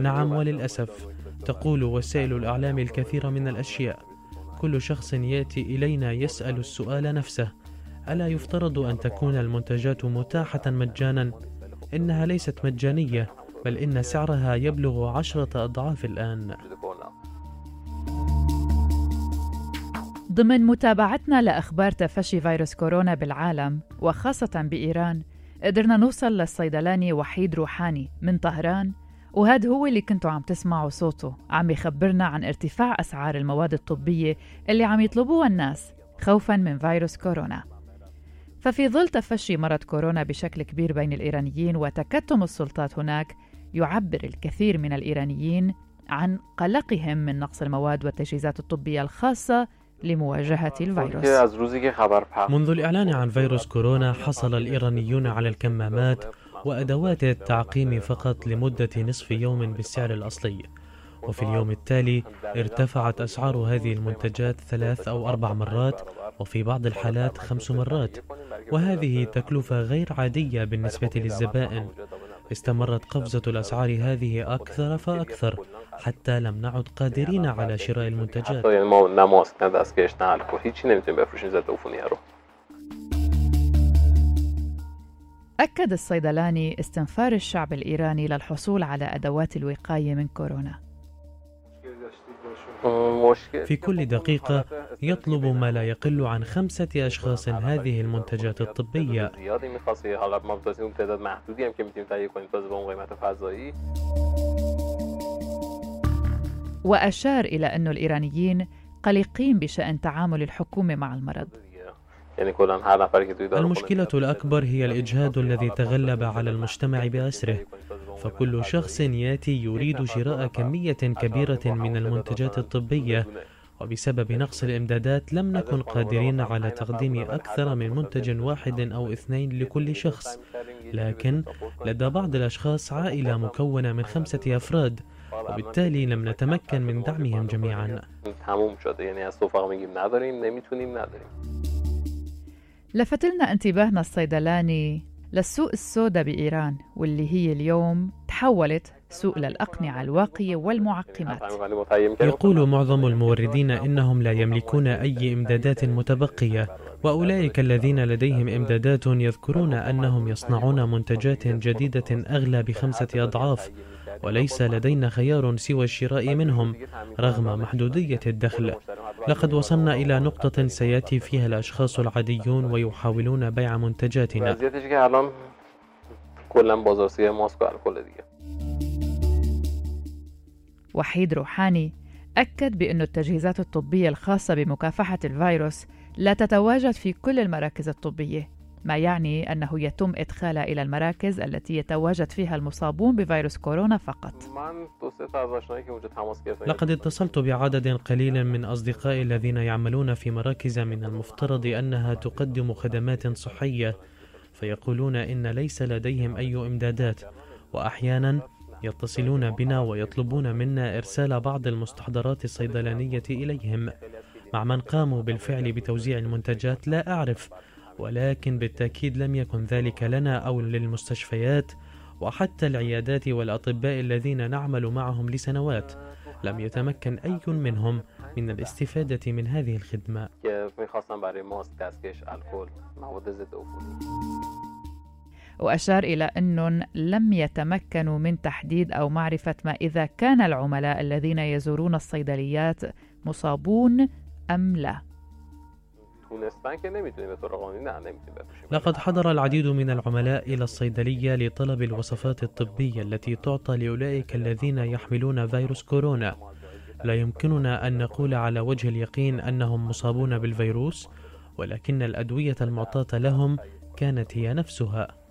نعم وللأسف. تقول وسائل الإعلام الكثير من الأشياء. كل شخص يأتي إلينا يسأل السؤال نفسه. ألا يفترض أن تكون المنتجات متاحة مجانا؟ إنها ليست مجانية بل إن سعرها يبلغ عشرة أضعاف الآن. ضمن متابعتنا لأخبار تفشي فيروس كورونا بالعالم وخاصة بإيران قدرنا نوصل للصيدلاني وحيد روحاني من طهران وهذا هو اللي كنتوا عم تسمعوا صوته. عم يخبرنا عن ارتفاع أسعار المواد الطبية اللي عم يطلبوها الناس خوفا من فيروس كورونا. ففي ظل تفشي مرض كورونا بشكل كبير بين الإيرانيين وتكتم السلطات هناك يعبر الكثير من الإيرانيين عن قلقهم من نقص المواد والتجهيزات الطبية الخاصة لمواجهة الفيروس. منذ الإعلان عن فيروس كورونا حصل الإيرانيون على الكمامات وأدوات التعقيم فقط لمدة نصف يوم بالسعر الأصلي. وفي اليوم التالي ارتفعت أسعار هذه المنتجات ثلاث أو أربع مرات وفي بعض الحالات خمس مرات. وهذه تكلفة غير عادية بالنسبة للزبائن. استمرت قفزة الأسعار هذه أكثر فأكثر. حتى لم نعد قادرين على شراء المنتجات. أكد الصيدلاني استنفار الشعب الإيراني للحصول على أدوات الوقاية من كورونا. في كل دقيقة يطلب ما لا يقل عن خمسة أشخاص هذه المنتجات الطبية. وأشار إلى أن الإيرانيين قلقين بشأن تعامل الحكومة مع المرض. المشكلة الأكبر هي الإجهاد الذي تغلب على المجتمع بأسره. فكل شخص ياتي يريد شراء كمية كبيرة من المنتجات الطبية وبسبب نقص الإمدادات لم نكن قادرين على تقديم أكثر من منتج واحد أو اثنين لكل شخص. لكن لدى بعض الأشخاص عائلة مكونة من خمسة أفراد وبالتالي لم نتمكن من دعمهم جميعا. لفت لنا انتباهنا الصيدلاني للسوق السوداء بإيران واللي هي اليوم تحولت سوق للأقنعة الواقية والمعقمات. يقول معظم الموردين إنهم لا يملكون أي إمدادات متبقية وأولئك الذين لديهم إمدادات يذكرون أنهم يصنعون منتجات جديدة أغلى بخمسة أضعاف. وليس لدينا خيار سوى الشراء منهم رغم محدودية الدخل. لقد وصلنا إلى نقطة سيأتي فيها الأشخاص العاديون ويحاولون بيع منتجاتنا. وحيد روحاني أكد بأن التجهيزات الطبية الخاصة بمكافحة الفيروس لا تتواجد في كل المراكز الطبية. ما يعني أنه يتم إدخالها إلى المراكز التي يتواجد فيها المصابون بفيروس كورونا فقط. لقد اتصلت بعدد قليل من أصدقائي الذين يعملون في مراكز من المفترض أنها تقدم خدمات صحية فيقولون إن ليس لديهم أي إمدادات وأحيانا يتصلون بنا ويطلبون منا إرسال بعض المستحضرات الصيدلانية إليهم. مع من قاموا بالفعل بتوزيع المنتجات لا أعرف ولكن بالتأكيد لم يكن ذلك لنا أو للمستشفيات وحتى العيادات والأطباء الذين نعمل معهم لسنوات. لم يتمكن أي منهم من الاستفادة من هذه الخدمة. وأشار إلى أنهم لم يتمكنوا من تحديد أو معرفة ما إذا كان العملاء الذين يزورون الصيدليات مصابون أم لا. به طور قانونی نه لقد حضر العديد من العملاء إلى الصيدلية لطلب الوصفات الطبية التي تعطى لأولئك الذين يحملون فيروس كورونا. لا يمكننا أن نقول على وجه اليقين أنهم مصابون بالفيروس ولكن الأدوية المعطاة لهم كانت هي نفسها.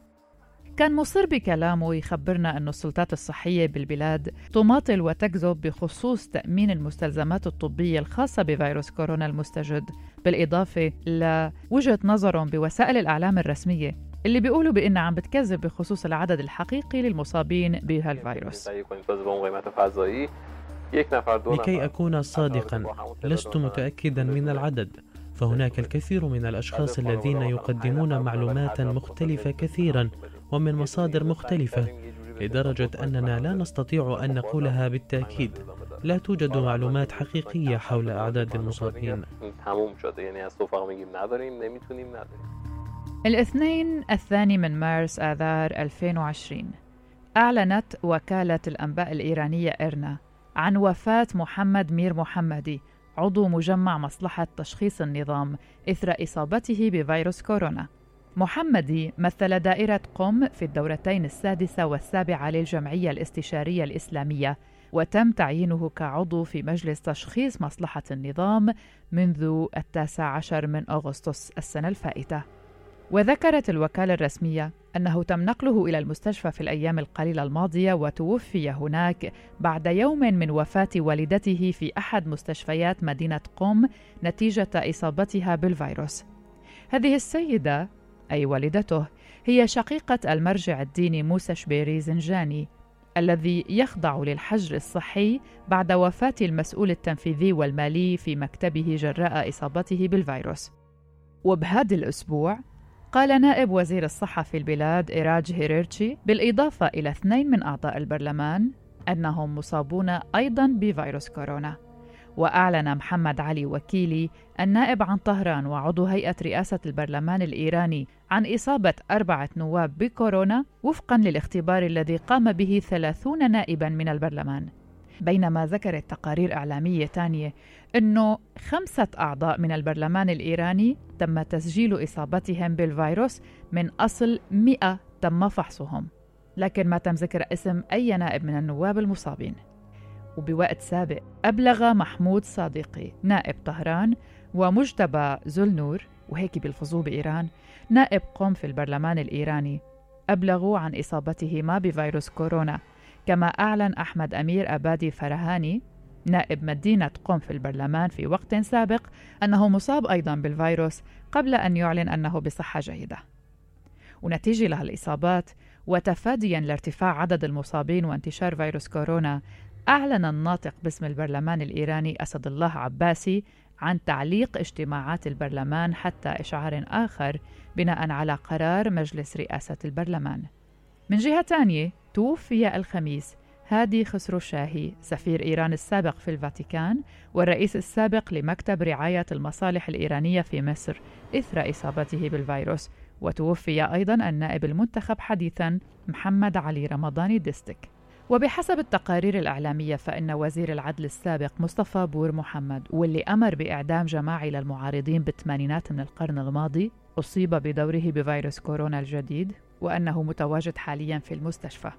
كان مصر بكلامه يخبرنا أن السلطات الصحية بالبلاد تماطل وتكذب بخصوص تأمين المستلزمات الطبية الخاصة بفيروس كورونا المستجد بالإضافة لوجهة نظرهم بوسائل الإعلام الرسمية اللي بيقولوا بأنها عم بتكذب بخصوص العدد الحقيقي للمصابين بهالفيروس. لكي أكون صادقا لست متأكدا من العدد فهناك الكثير من الأشخاص الذين يقدمون معلومات مختلفة كثيرا ومن مصادر مختلفة لدرجة أننا لا نستطيع أن نقولها بالتأكيد. لا توجد معلومات حقيقية حول أعداد المصابين. الاثنين الثاني من مارس آذار 2020 أعلنت وكالة الأنباء الإيرانية إرنا عن وفاة محمد مير محمدي عضو مجمع مصلحة تشخيص النظام إثر إصابته بفيروس كورونا. محمدي مثل دائرة قم في الدورتين السادسة والسابعة للجمعية الاستشارية الإسلامية وتم تعيينه كعضو في مجلس تشخيص مصلحة النظام منذ التاسع عشر من أغسطس السنة الفائتة وذكرت الوكالة الرسمية أنه تم نقله إلى المستشفى في الأيام القليلة الماضية وتوفي هناك بعد يوم من وفاة والدته في أحد مستشفيات مدينة قم نتيجة إصابتها بالفيروس. هذه السيدة أي والدته هي شقيقة المرجع الديني موسى شبيري زنجاني الذي يخضع للحجر الصحي بعد وفاة المسؤول التنفيذي والمالي في مكتبه جراء إصابته بالفيروس. وبهذا الأسبوع قال نائب وزير الصحة في البلاد إيراج هيريرتشي بالإضافة إلى اثنين من أعضاء البرلمان أنهم مصابون أيضا بفيروس كورونا وأعلن محمد علي وكيلي النائب عن طهران وعضو هيئة رئاسة البرلمان الإيراني عن إصابة أربعة نواب بكورونا وفقا للاختبار الذي قام به ثلاثون نائبا من البرلمان. بينما ذكرت تقارير إعلامية تانية أنه خمسة أعضاء من البرلمان الإيراني تم تسجيل إصابتهم بالفيروس من أصل 100 تم فحصهم. لكن ما تم ذكر اسم أي نائب من النواب المصابين. وبوقت سابق أبلغ محمود صادقي نائب طهران ومجتبى زلنور وهيك بيلفظوه بإيران نائب قم في البرلمان الإيراني أبلغوا عن إصابتهما بفيروس كورونا. كما أعلن أحمد أمير أبادي فرهاني نائب مدينة قم في البرلمان في وقت سابق أنه مصاب أيضا بالفيروس قبل أن يعلن أنه بصحة جيدة. ونتيجة لهالإصابات وتفاديا لارتفاع عدد المصابين وانتشار فيروس كورونا أعلن الناطق باسم البرلمان الإيراني أسد الله عباسي عن تعليق اجتماعات البرلمان حتى إشعار آخر بناء على قرار مجلس رئاسة البرلمان. من جهة ثانية توفي الخميس هادي خسرو شاهي سفير إيران السابق في الفاتيكان والرئيس السابق لمكتب رعاية المصالح الإيرانية في مصر إثر إصابته بالفيروس. وتوفي أيضا النائب المنتخب حديثا محمد علي رمضاني ديستك. وبحسب التقارير الإعلامية فإن وزير العدل السابق مصطفى بور محمد واللي أمر بإعدام جماعي للمعارضين بالثمانينات من القرن الماضي أصيب بدوره بفيروس كورونا الجديد وأنه متواجد حاليا في المستشفى.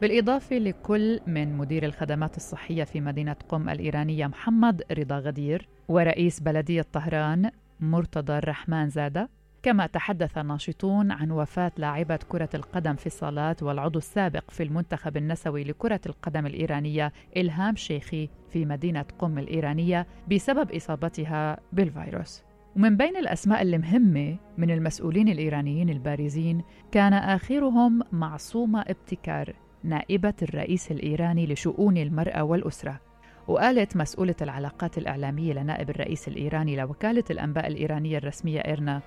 بالإضافة لكل من مدير الخدمات الصحية في مدينة قم الإيرانية محمد رضا غدير ورئيس بلدية طهران مرتضى الرحمن زادة كما تحدث الناشطون عن وفاة لاعبة كرة القدم في الصالات والعضو السابق في المنتخب النسوي لكرة القدم الإيرانية إلهام شيخي في مدينة قم الإيرانية بسبب إصابتها بالفيروس. ومن بين الأسماء المهمة من المسؤولين الإيرانيين البارزين كان آخرهم معصومة ابتكار نائبة الرئيس الإيراني لشؤون المرأة والأسرة. وقالت مسؤولة العلاقات الإعلامية لنائب الرئيس الإيراني لوكالة الأنباء الإيرانية الرسمية إيرنا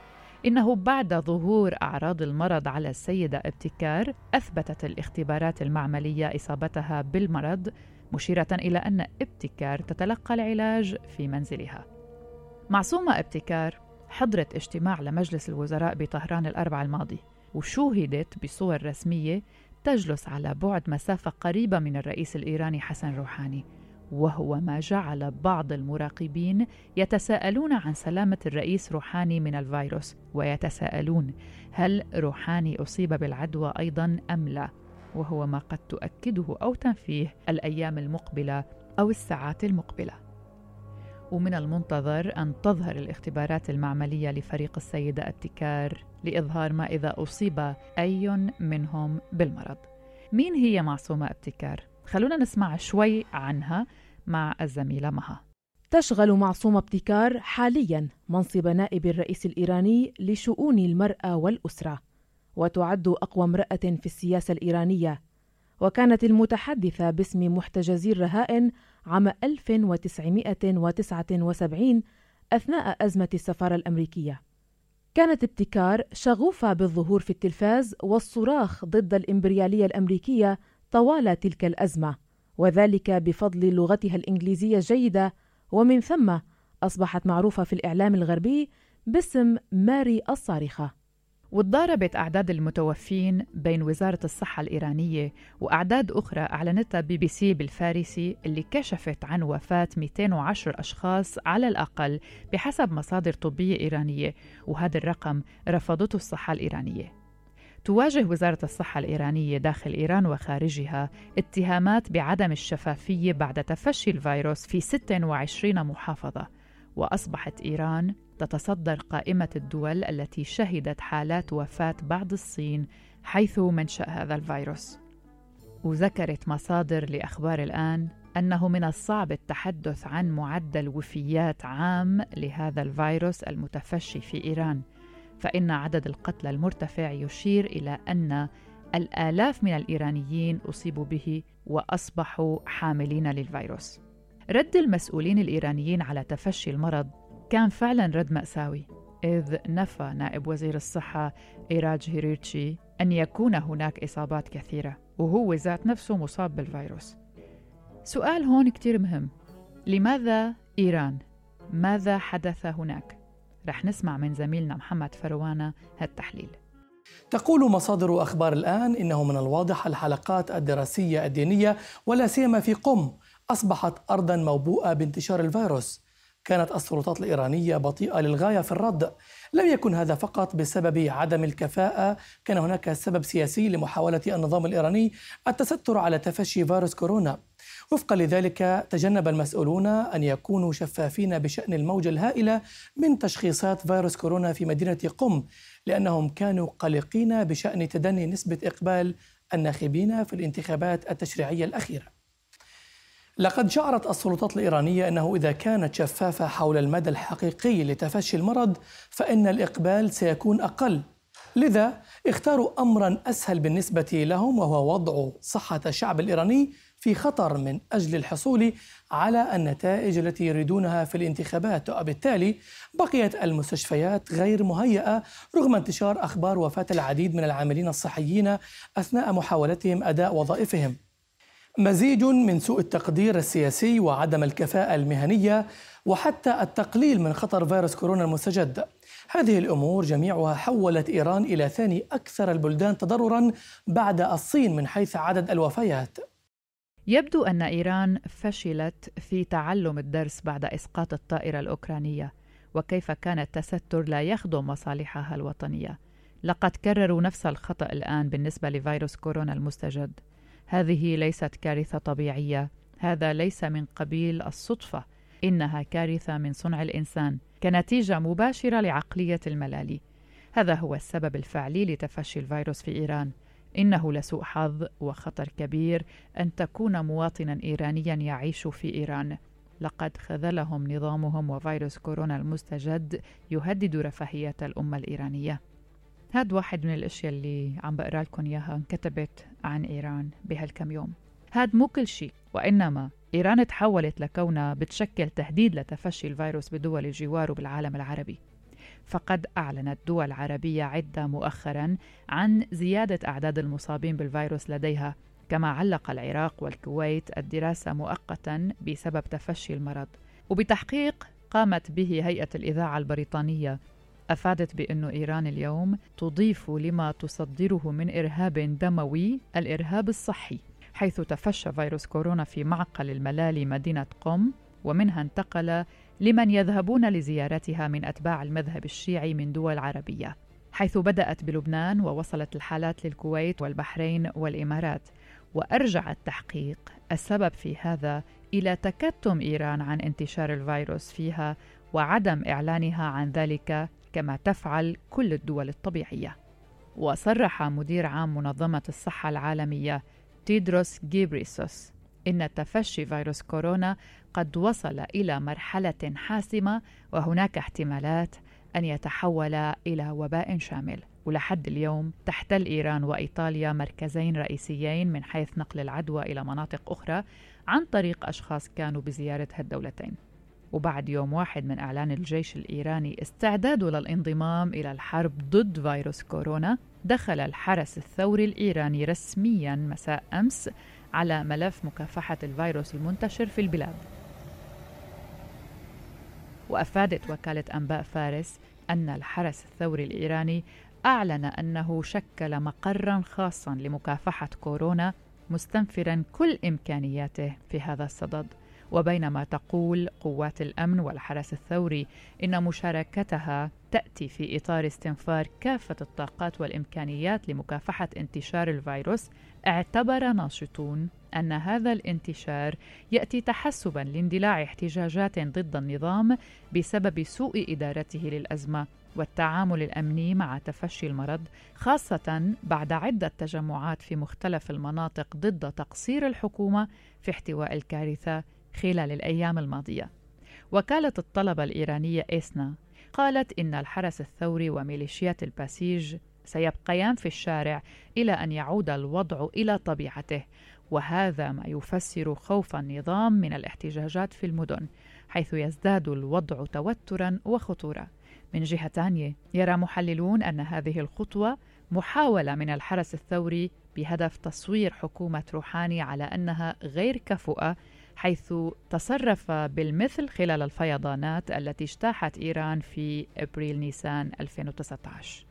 إنه بعد ظهور أعراض المرض على السيدة ابتكار أثبتت الاختبارات المعملية إصابتها بالمرض مشيرة إلى أن ابتكار تتلقى العلاج في منزلها. معصومة ابتكار حضرت اجتماع لمجلس الوزراء بطهران الأربعاء الماضي وشوهدت بصور رسمية تجلس على بعد مسافة قريبة من الرئيس الإيراني حسن روحاني. وهو ما جعل بعض المراقبين يتساءلون عن سلامة الرئيس روحاني من الفيروس ويتساءلون هل روحاني أصيب بالعدوى أيضا أم لا وهو ما قد تؤكده أو تنفيه الأيام المقبلة أو الساعات المقبلة ومن المنتظر أن تظهر الاختبارات المعملية لفريق السيدة ابتكار لإظهار ما إذا أصيب أي منهم بالمرض مين هي معصومة ابتكار؟ خلونا نسمع شوي عنها مع الزميلة مها. تشغل معصومة ابتكار حاليا منصب نائب الرئيس الإيراني لشؤون المرأة والأسرة وتعد أقوى امرأة في السياسة الإيرانية. وكانت المتحدثة باسم محتجزي الرهائن عام 1979 أثناء أزمة السفارة الأمريكية. كانت ابتكار شغوفة بالظهور في التلفاز والصراخ ضد الإمبريالية الأمريكية طوال تلك الأزمة وذلك بفضل لغتها الإنجليزية الجيدة ومن ثم أصبحت معروفة في الإعلام الغربي باسم ماري الصارخة. وتضاربت أعداد المتوفين بين وزارة الصحة الإيرانية وأعداد أخرى أعلنتها بي بي سي بالفارسي اللي كشفت عن وفاة 210 أشخاص على الأقل بحسب مصادر طبية إيرانية وهذا الرقم رفضته الصحة الإيرانية. تواجه وزارة الصحة الإيرانية داخل إيران وخارجها اتهامات بعدم الشفافية بعد تفشي الفيروس في 26 محافظة وأصبحت إيران تتصدر قائمة الدول التي شهدت حالات وفاة بعد الصين حيث منشأ هذا الفيروس. وذكرت مصادر لأخبار الآن أنه من الصعب التحدث عن معدل وفيات عام لهذا الفيروس المتفشي في إيران، فإن عدد القتلى المرتفع يشير إلى أن الآلاف من الإيرانيين أصيبوا به وأصبحوا حاملين للفيروس. رد المسؤولين الإيرانيين على تفشي المرض كان فعلا رد مأساوي إذ نفى نائب وزير الصحة إيراج هيريتشي أن يكون هناك إصابات كثيرة وهو ذات نفسه مصاب بالفيروس سؤال هون كتير مهم لماذا إيران؟ ماذا حدث هناك؟ رح نسمع من زميلنا محمد فروانة هالتحليل. تقول مصادر أخبار الآن إنه من الواضح الحلقات الدراسية الدينية ولا سيما في قم أصبحت أرضا موبوءة بانتشار الفيروس. كانت السلطات الإيرانية بطيئة للغاية في الرد. لم يكن هذا فقط بسبب عدم الكفاءة كان هناك سبب سياسي لمحاولة النظام الإيراني التستر على تفشي فيروس كورونا. وفقا لذلك تجنب المسؤولون أن يكونوا شفافين بشأن الموجة الهائلة من تشخيصات فيروس كورونا في مدينة قم لأنهم كانوا قلقين بشأن تدني نسبة إقبال الناخبين في الانتخابات التشريعية الأخيرة. لقد شعرت السلطات الإيرانية أنه إذا كانت شفافة حول المدى الحقيقي لتفشي المرض فإن الإقبال سيكون أقل. لذا اختاروا أمرا أسهل بالنسبة لهم وهو وضع صحة الشعب الإيراني في خطر من أجل الحصول على النتائج التي يريدونها في الانتخابات وبالتالي بقيت المستشفيات غير مهيئة رغم انتشار أخبار وفاة العديد من العاملين الصحيين أثناء محاولتهم أداء وظائفهم مزيج من سوء التقدير السياسي وعدم الكفاءة المهنية وحتى التقليل من خطر فيروس كورونا المستجد. هذه الأمور جميعها حولت إيران إلى ثاني أكثر البلدان تضررا بعد الصين من حيث عدد الوفيات. يبدو أن إيران فشلت في تعلم الدرس بعد إسقاط الطائرة الأوكرانية وكيف كان التستر لا يخدم مصالحها الوطنية. لقد كرروا نفس الخطأ الآن بالنسبة لفيروس كورونا المستجد. هذه ليست كارثة طبيعية هذا ليس من قبيل الصدفة إنها كارثة من صنع الإنسان كنتيجة مباشرة لعقلية الملالي هذا هو السبب الفعلي لتفشي الفيروس في إيران إنه لسوء حظ وخطر كبير أن تكون مواطنا ايرانيا يعيش في إيران. لقد خذلهم نظامهم وفيروس كورونا المستجد يهدد رفاهية الأمة الإيرانية. هاد واحد من الأشياء اللي عم بقرأ لكم إياها انكتبت عن إيران بهالكم يوم. هاد مو كل شيء وإنما إيران تحولت لكونها بتشكل تهديد لتفشي الفيروس بدول الجوار وبالعالم العربي. فقد أعلنت دول عربية عدة مؤخرا عن زيادة أعداد المصابين بالفيروس لديها كما علق العراق والكويت الدراسة مؤقتا بسبب تفشي المرض. وبتحقيق قامت به هيئة الإذاعة البريطانية. أفادت بأن إيران اليوم تضيف لما تصدره من إرهاب دموي الإرهاب الصحي حيث تفشى فيروس كورونا في معقل الملالي مدينة قم ومنها انتقل لمن يذهبون لزيارتها من أتباع المذهب الشيعي من دول عربية حيث بدأت بلبنان ووصلت الحالات للكويت والبحرين والإمارات. وأرجع التحقيق السبب في هذا إلى تكتم إيران عن انتشار الفيروس فيها وعدم إعلانها عن ذلك كما تفعل كل الدول الطبيعية. وصرح مدير عام منظمة الصحة العالمية تيدروس جيبريسوس إن تفشي فيروس كورونا قد وصل إلى مرحلة حاسمة وهناك احتمالات أن يتحول إلى وباء شامل. ولحد اليوم تحتل إيران وإيطاليا مركزين رئيسيين من حيث نقل العدوى إلى مناطق أخرى عن طريق أشخاص كانوا بزيارة هالدولتين. وبعد يوم واحد من إعلان الجيش الإيراني استعداده للانضمام إلى الحرب ضد فيروس كورونا دخل الحرس الثوري الإيراني رسميا مساء أمس على ملف مكافحة الفيروس المنتشر في البلاد. وأفادت وكالة أنباء فارس أن الحرس الثوري الإيراني أعلن أنه شكل مقرا خاصا لمكافحة كورونا مستنفرا كل إمكانياته في هذا الصدد. وبينما تقول قوات الأمن والحرس الثوري إن مشاركتها تأتي في إطار استنفار كافة الطاقات والإمكانيات لمكافحة انتشار الفيروس اعتبر ناشطون أن هذا الانتشار يأتي تحسبا لاندلاع احتجاجات ضد النظام بسبب سوء إدارته للأزمة والتعامل الأمني مع تفشي المرض خاصة بعد عدة تجمعات في مختلف المناطق ضد تقصير الحكومة في احتواء الكارثة خلال الأيام الماضية. وكالة الطلبة الإيرانية إيسنا قالت إن الحرس الثوري وميليشيات الباسيج سيبقيان في الشارع إلى أن يعود الوضع إلى طبيعته وهذا ما يفسر خوف النظام من الاحتجاجات في المدن حيث يزداد الوضع توترا وخطورة. من جهة ثانية يرى محللون أن هذه الخطوة محاولة من الحرس الثوري بهدف تصوير حكومة روحاني على أنها غير كفؤة حيث تصرف بالمثل خلال الفيضانات التي اجتاحت إيران في أبريل نيسان 2019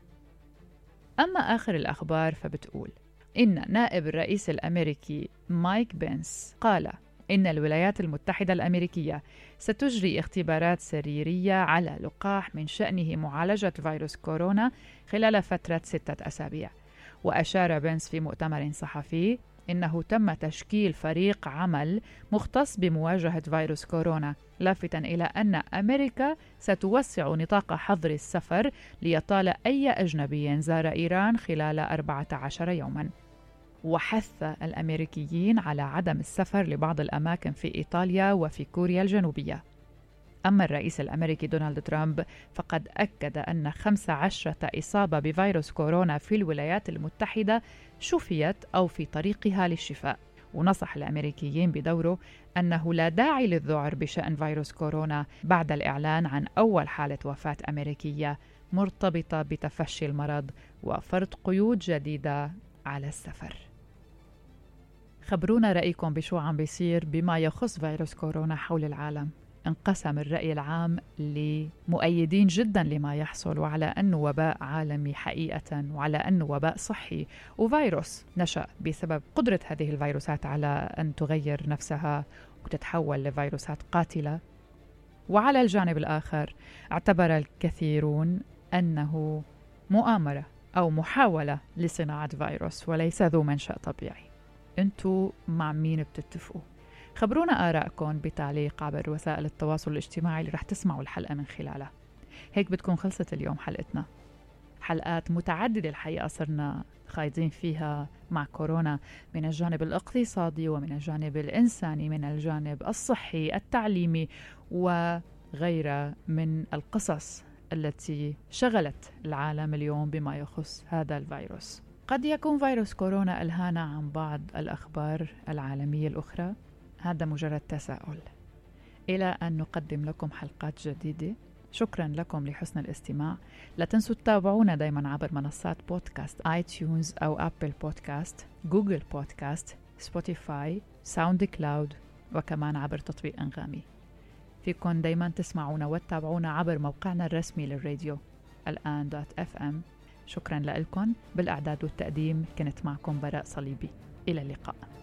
أما آخر الأخبار فبتقول إن نائب الرئيس الأمريكي مايك بنس قال إن الولايات المتحدة الأمريكية ستجري اختبارات سريرية على لقاح من شأنه معالجة فيروس كورونا خلال فترة ستة أسابيع. وأشار بنس في مؤتمر صحفي إنه تم تشكيل فريق عمل مختص بمواجهة فيروس كورونا لافتا إلى أن أمريكا ستوسع نطاق حظر السفر ليطال أي أجنبي زار إيران خلال 14 يوما. وحث الأمريكيين على عدم السفر لبعض الأماكن في إيطاليا وفي كوريا الجنوبية. أما الرئيس الأمريكي دونالد ترامب فقد أكد أن 15 إصابة بفيروس كورونا في الولايات المتحدة شفيت أو في طريقها للشفاء ونصح الأمريكيين بدوره أنه لا داعي للذعر بشأن فيروس كورونا بعد الإعلان عن أول حالة وفاة أمريكية مرتبطة بتفشي المرض وفرض قيود جديدة على السفر. خبرونا رأيكم بشو عم بيصير بما يخص فيروس كورونا حول العالم. انقسم الرأي العام لمؤيدين جدا لما يحصل وعلى أنه وباء عالمي حقيقة وعلى أنه وباء صحي. وفيروس نشأ بسبب قدرة هذه الفيروسات على أن تغير نفسها وتتحول لفيروسات قاتلة. وعلى الجانب الآخر اعتبر الكثيرون أنه مؤامرة أو محاولة لصناعة فيروس وليس ذو منشأ طبيعي. أنتوا مع مين بتتفقوا؟ خبرونا آرائكم بتعليق عبر وسائل التواصل الاجتماعي اللي رح تسمعوا الحلقة من خلالها. هيك بتكون خلصت اليوم حلقتنا. حلقات متعددة الحقيقة صرنا خايضين فيها مع كورونا. من الجانب الاقتصادي ومن الجانب الإنساني من الجانب الصحي التعليمي وغيرها من القصص التي شغلت العالم اليوم بما يخص هذا الفيروس. قد يكون فيروس كورونا ألهانا عن بعض الأخبار العالمية الأخرى. هذا مجرد تساؤل. إلى أن نقدم لكم حلقات جديدة. شكرا لكم لحسن الاستماع. لا تنسوا تتابعونا دايما عبر منصات بودكاست iTunes أو Apple Podcasts Google Podcasts Spotify SoundCloud وكمان عبر تطبيق أنغامي. فيكن دايما تسمعونا وتتابعونا عبر موقعنا الرسمي للراديو الآن دوت إف إم. شكرا لكم بالإعداد والتقديم كنت معكم براء صليبي. إلى اللقاء.